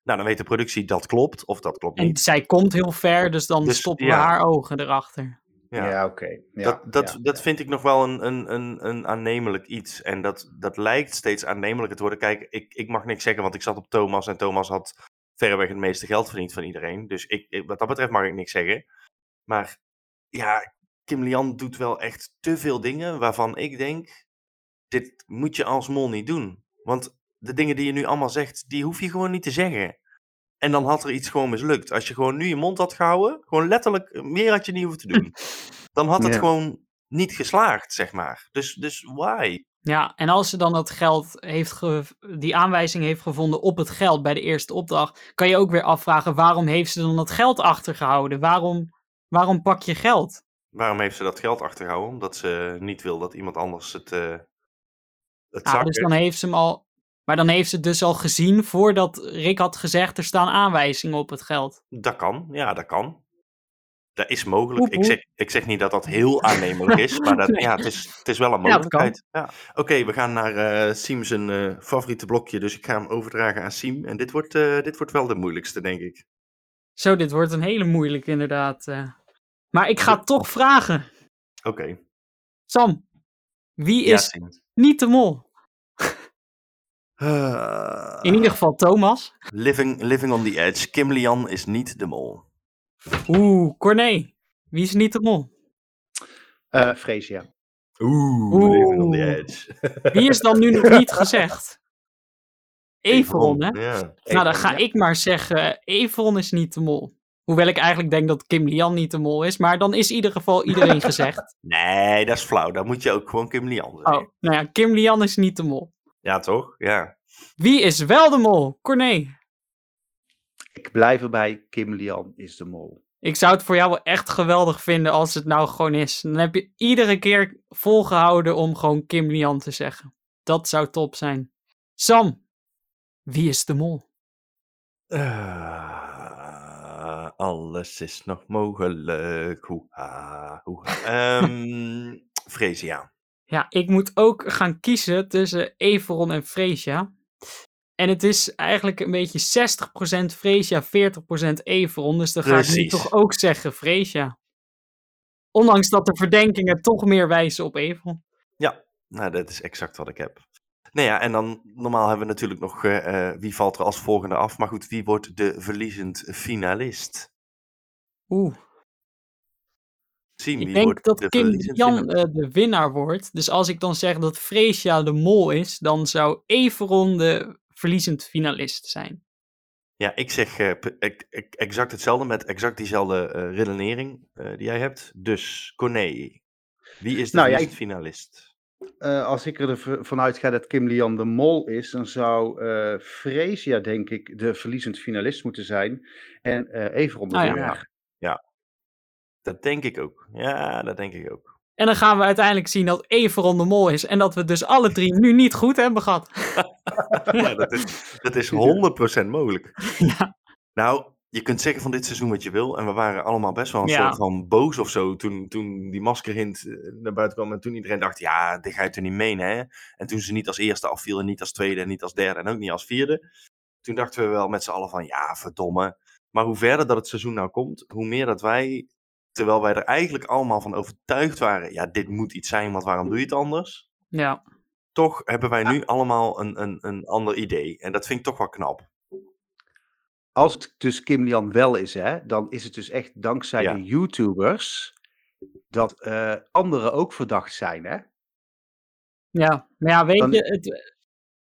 Nou, dan weet de productie dat klopt, of dat klopt En niet. zij komt heel ver, dus dan Dus, stoppen ja. haar ogen erachter. Ja, Ja. oké. Ja, dat dat, ja, dat vind ik nog wel een, een, een, een aannemelijk iets. En dat, dat lijkt steeds aannemelijker te worden. Kijk, ik, ik mag niks zeggen, want ik zat op Thomas en Thomas had verreweg het meeste geld verdiend van iedereen. Dus ik, ik- wat dat betreft mag ik niks zeggen. Maar ja, Kim Lian doet wel echt te veel dingen waarvan ik denk, dit moet je als mol niet doen. Want de dingen die je nu allemaal zegt, die hoef je gewoon niet te zeggen. En dan had er iets gewoon mislukt. Als je gewoon nu je mond had gehouden, gewoon letterlijk, meer had je niet hoeven te doen. Dan had het Ja. gewoon niet geslaagd, zeg maar. Dus, dus why? Ja, en als ze dan dat geld heeft, ge- die aanwijzing heeft gevonden op het geld bij de eerste opdracht, kan je ook weer afvragen waarom heeft ze dan dat geld achtergehouden? Waarom, waarom pak je geld? Waarom heeft ze dat geld achtergehouden? Omdat ze niet wil dat iemand anders het, eh het Ja, dus dan heeft ze hem al. Maar dan heeft ze het dus al gezien voordat Rick had gezegd er staan aanwijzingen op het geld. Dat kan, ja, dat kan. Dat is mogelijk. Ik zeg, ik zeg niet dat dat heel aannemelijk is, maar dat, Nee. ja, het, is, het is wel een mogelijkheid. Ja, Oké, we gaan naar eh Siem zijn eh, favoriete blokje, dus ik ga hem overdragen aan Siem. En dit wordt, eh, dit wordt wel de moeilijkste, denk ik. Zo, dit wordt een hele moeilijke inderdaad. eh. Maar ik ga toch vragen. Oké. Sam, wie is niet de mol? Ah, In ieder geval Thomas. living, living on the edge. Kim Lian is niet de mol. Oeh, Corné. Wie is niet de mol? Eh, Freesia. Oeh, Oeh. living on the edge. Wie is dan nu nog niet gezegd? Everon, hè? Ja. Nou, dan ga ja. ik maar zeggen, Everon is niet de mol. Hoewel ik eigenlijk denk dat Kim Lian niet de mol is, maar dan is in ieder geval iedereen gezegd. Nee, dat is flauw. Dan moet je ook gewoon Kim Lian zeggen. Oh, nou ja, Kim Lian is niet de mol. Ja, toch? Ja. Wie is wel de mol? Corné. Ik blijf erbij, Kim Lian is de mol. Ik zou het voor jou wel echt geweldig vinden als het nou gewoon is. Dan heb je iedere keer volgehouden om gewoon Kim Lian te zeggen. Dat zou top zijn. Sam, wie is de mol? Eh, alles is nog mogelijk. Hoeha, hoeha. Ehm Freesia. Ja, ik moet ook gaan kiezen tussen Everon en Freesia. En het is eigenlijk een beetje 60% Freesia, 40% Everon. Dus dan ga ik nu toch ook zeggen Freesia. Ondanks dat de verdenkingen toch meer wijzen op Everon. Nou, dat is exact wat ik heb. Nou ja, en dan normaal hebben we natuurlijk nog eh, eh, wie valt er als volgende af. Maar goed, wie wordt de verliezend finalist? Oeh, Ik wie denk wordt dat de Kim verliezend Jan eh, de winnaar wordt. Dus als ik dan zeg dat Freesia de mol is, dan zou Everon de verliezend finalist zijn. Ja, ik zeg eh, exact hetzelfde met exact diezelfde eh, redenering eh, die jij hebt. Dus, Corné, wie is de Nou ja, ik- finalist? Eh, als ik ervan uitga dat Kim Lian de mol is, dan zou eh Freesia, denk ik, de verliezend finalist moeten zijn. En eh Everon de Ah, ja. winnaar. Dat denk ik ook. Ja, dat denk ik ook. En dan gaan we uiteindelijk zien dat Everon de mol is. En dat we dus alle drie nu niet goed hebben gehad. ja, dat is, dat is 100% mogelijk. Ja. Nou, je kunt zeggen van dit seizoen wat je wil. En we waren allemaal best wel een Ja. soort van boos of zo. Toen, toen die maskerhint eh, naar buiten kwam. En toen iedereen dacht, ja, dit ga je toch niet menen, hè? En toen ze niet als eerste afviel. En niet als tweede. En niet als derde. En ook niet als vierde. Toen dachten we wel met z'n allen van, ja, verdomme. Maar hoe verder dat het seizoen nou komt. Hoe meer dat wij, terwijl wij er eigenlijk allemaal van overtuigd waren. Ja, dit moet iets zijn, want waarom doe je het anders? Ja. toch hebben wij nu allemaal een, een, een ander idee. En dat vind ik toch wel knap. Als het dus Kim Lian wel is, hè, dan is het dus echt dankzij Ja. de YouTubers dat eh, anderen ook verdacht zijn, hè? Ja, maar ja, weet Dan- je, het,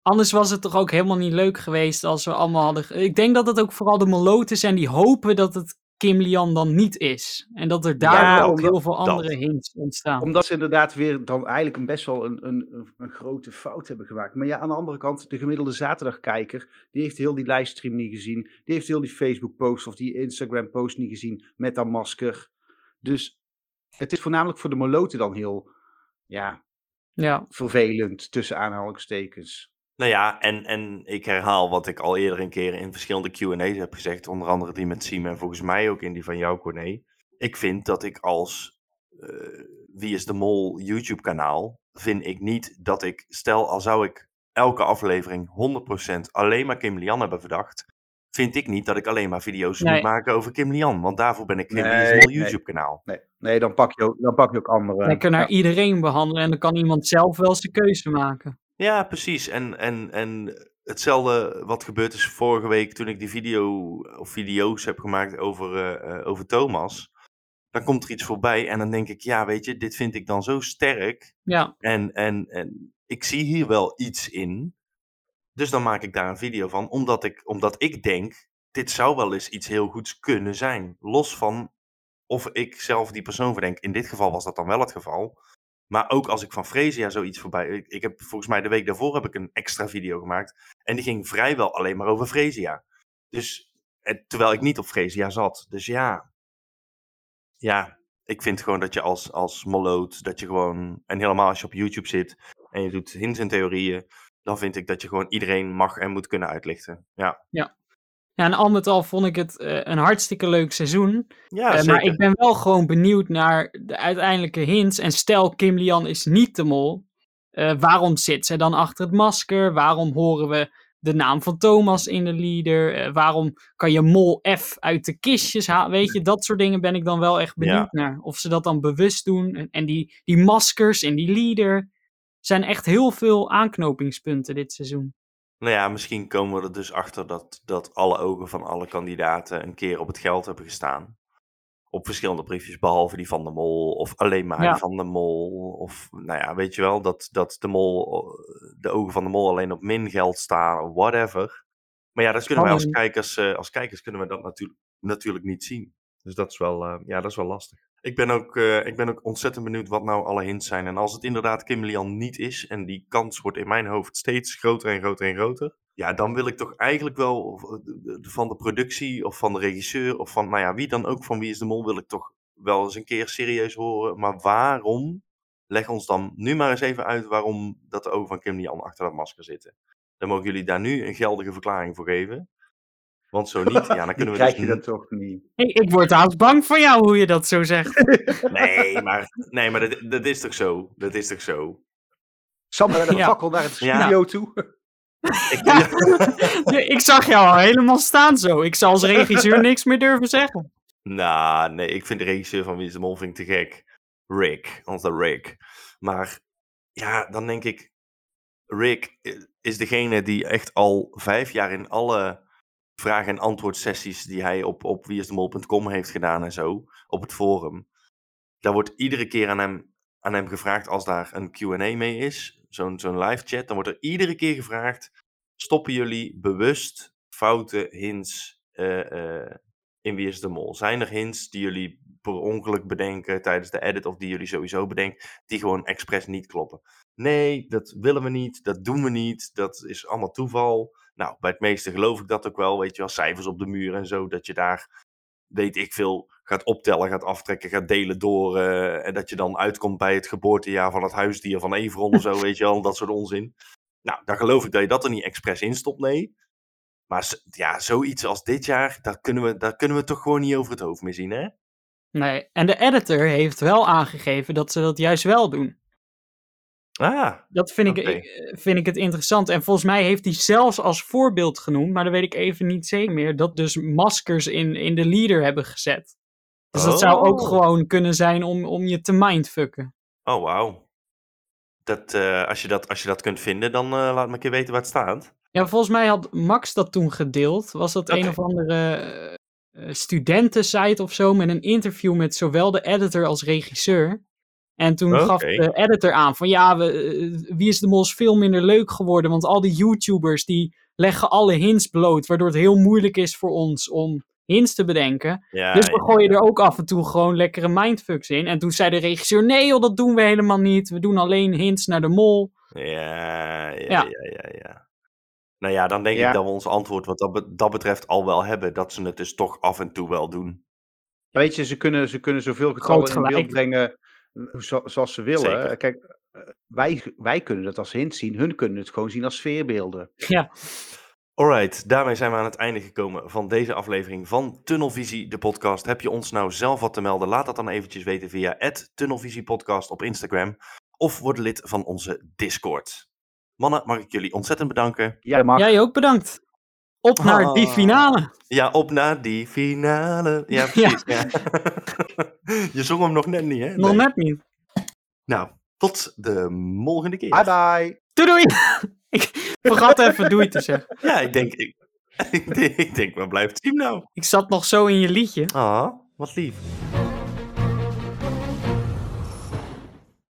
anders was het toch ook helemaal niet leuk geweest als we allemaal hadden... Ik denk dat het ook vooral de moloten zijn die hopen dat het Kim Lian dan niet is. En dat er daar Ja, ook omdat- heel veel dat. andere hints ontstaan. Omdat ze inderdaad weer dan eigenlijk een best wel een, een, een- grote fout hebben gemaakt. Maar ja, aan de andere kant, de gemiddelde zaterdagkijker, die heeft heel die livestream niet gezien. Die heeft heel die Facebook post of die Instagram post niet gezien met dat masker. Dus het is voornamelijk voor de moloten dan heel, ja, Ja, vervelend tussen aanhalingstekens. Nou ja, en, en ik herhaal wat ik al eerder een keer in verschillende Q&A's heb gezegd. Onder andere die met Siem en volgens mij ook in die van jou, Corné. Ik vind dat ik als eh, Wie is de Mol YouTube kanaal, vind ik niet dat ik, stel al zou ik elke aflevering 100% alleen maar Kim Lian hebben verdacht, vind ik niet dat ik alleen maar video's Nee. moet maken over Kim Lian. Want daarvoor ben ik geen Wie is Nee, de Mol nee. YouTube kanaal. Nee, nee dan, pak je ook, dan pak je ook andere. lekker naar Ja. iedereen behandelen en dan kan iemand zelf wel zijn keuze maken. Ja, precies. En, en, en hetzelfde wat gebeurd is vorige week toen ik die video of video's heb gemaakt over, eh, eh, over Thomas. Dan komt er iets voorbij en dan denk ik, ja, weet je, dit vind ik dan zo sterk. Ja, En, en, en ik zie hier wel iets in. Dus dan maak ik daar een video van, omdat ik, omdat ik denk, dit zou wel eens iets heel goeds kunnen zijn. Los van of ik zelf die persoon verdenk. In dit geval was dat dan wel het geval. Maar ook als ik van Fresia zoiets voorbij... Ik, ik heb volgens mij de week daarvoor heb ik een extra video gemaakt. En die ging vrijwel alleen maar over Fresia. Dus, terwijl ik niet op Fresia zat. Dus ja... Ja, ik vind gewoon dat je als, als moloot, dat je gewoon... En helemaal als je op YouTube zit en je doet hints en theorieën... Dan vind ik dat je gewoon iedereen mag en moet kunnen uitlichten. Ja, ja en al met al vond ik het eh, een hartstikke leuk seizoen. ja Eh, zeker. maar ik ben wel gewoon benieuwd naar de uiteindelijke hints. En stel, Kim Lian is niet de mol. eh, waarom zit zij dan achter het masker? Waarom horen we de naam van Thomas in de leader? Waarom kan je mol F uit de kistjes halen? Weet je, dat soort dingen ben ik dan wel echt benieuwd naar. Of ze dat dan bewust doen. En, en die, die maskers in die leader. zijn echt heel veel aanknopingspunten dit seizoen. Nou ja, misschien komen we er dus achter dat, dat alle ogen van alle kandidaten een keer op het geld hebben gestaan. Op verschillende briefjes, behalve die van de mol, of alleen maar Ja. die van de mol. Of, nou ja, weet je wel, dat, dat de mol, de ogen van de mol alleen op min geld staan, whatever. Maar ja, dat kunnen wij als kijkers, eh, als kijkers kunnen we dat natuurlijk, natuurlijk niet zien. Dus dat is wel, eh, ja, dat is wel lastig. Ik ben, ook, eh, ik ben ook ontzettend benieuwd wat nou alle hints zijn. En als het inderdaad Kim Lian niet is, en die kans wordt in mijn hoofd steeds groter en groter en groter. Ja, dan wil ik toch eigenlijk wel eh, van de productie of van de regisseur of van, nou ja, wie dan ook van Wie is de Mol, wil ik toch wel eens een keer serieus horen. Maar waarom? Leg ons dan nu maar eens even uit waarom dat de ogen van Kim Lian achter dat masker zitten. Dan mogen jullie daar nu een geldige verklaring voor geven. Want zo niet, ja, dan kunnen we krijg dus je dat toch niet. Ik, ik word haast bang van jou hoe je dat zo zegt. Nee, maar, nee, maar dat, dat is toch zo? Dat is toch zo? Sander met een Ja. fakkel naar het Ja. studio toe. Ik, Ja, ik zag jou al helemaal staan zo. Ik zal als regisseur niks meer durven zeggen. Nou, nee, ik vind de regisseur van Wie is de Mol vind ik te gek. Rick, onze Rick. Maar ja, dan denk ik, Rick i- is degene die echt al vijf jaar in alle vraag- en antwoord sessies die hij op, op wieisdemol.com heeft gedaan en zo, op het forum. Daar wordt iedere keer aan hem, aan hem gevraagd als daar een Q&A mee is, zo'n zo'n live chat, dan wordt er iedere keer gevraagd, stoppen jullie bewust foute hints eh, eh, in Wie is de Mol? Zijn er hints die jullie per ongeluk bedenken tijdens de edit of die jullie sowieso bedenken, die gewoon expres niet kloppen? Nee, dat willen we niet, dat doen we niet, dat is allemaal toeval. Nou, bij het meeste geloof ik dat ook wel, weet je wel, cijfers op de muur en zo, dat je daar, weet ik veel, gaat optellen, gaat aftrekken, gaat delen door eh, en dat je dan uitkomt bij het geboortejaar van het huisdier van Everon of zo, weet je wel, dat soort onzin. Nou, dan geloof ik dat je dat er niet expres in stopt, nee. Maar ja, zoiets als dit jaar, daar kunnen, we, daar kunnen we toch gewoon niet over het hoofd mee zien, hè? Nee, en de editor heeft wel aangegeven dat ze dat juist wel doen. Ah, Dat vind ik, eh, vind ik het interessant. En volgens mij heeft hij zelfs als voorbeeld genoemd, maar dat weet ik even niet zeker meer, dat dus maskers in, in de leader hebben gezet. Dus dat zou ook Oh. gewoon kunnen zijn om, om je te mindfucken. oh wauw. Dat, eh, als, je dat, als je dat kunt vinden, dan eh, laat me een keer weten waar het staat. Ja, volgens mij had Max dat toen gedeeld. Was dat een of andere eh, studentensite of zo met een interview met zowel de editor als regisseur. En toen gaf de editor aan van ja, we, eh, Wie is de Mol is veel minder leuk geworden, want al die YouTubers die leggen alle hints bloot, waardoor het heel moeilijk is voor ons om hints te bedenken. Ja, dus we ja, gooien er ook af en toe gewoon lekkere mindfucks in. En toen zei de regisseur, nee joh, dat doen we helemaal niet. We doen alleen hints naar de mol. ja, ja, ja, Ja. ja, ja, ja. Nou ja, dan denk Ja. ik dat we ons antwoord wat dat, be- dat betreft al wel hebben. Dat ze het dus toch af en toe wel doen. Weet je, ze kunnen, ze kunnen zoveel getallen in beeld brengen zoals ze willen. Zeker. Kijk, eh, wij, wij kunnen het als hint zien. Hun kunnen het gewoon zien als sfeerbeelden. Ja, Alright, daarmee zijn we aan het einde gekomen van deze aflevering van Tunnelvisie, de podcast. Heb je ons nou zelf wat te melden? Laat dat dan eventjes weten via Tunnelvisiepodcast op Instagram. Of word lid van onze Discord. Mannen, mag ik jullie ontzettend bedanken. Jij mag. jij ook bedankt. Op naar die Ah. finale. Ja, op naar die finale. Ja, precies. Ja. Je zong hem nog net niet, hè? Nog Nee. net niet. Nou, tot de volgende keer. Bye bye. Doei doei. ik vergat even doei te zeggen. Ja, ik denk, ik, ik denk, ik denk, waar blijft het team nou? Ik zat nog zo in je liedje. Ah, wat lief.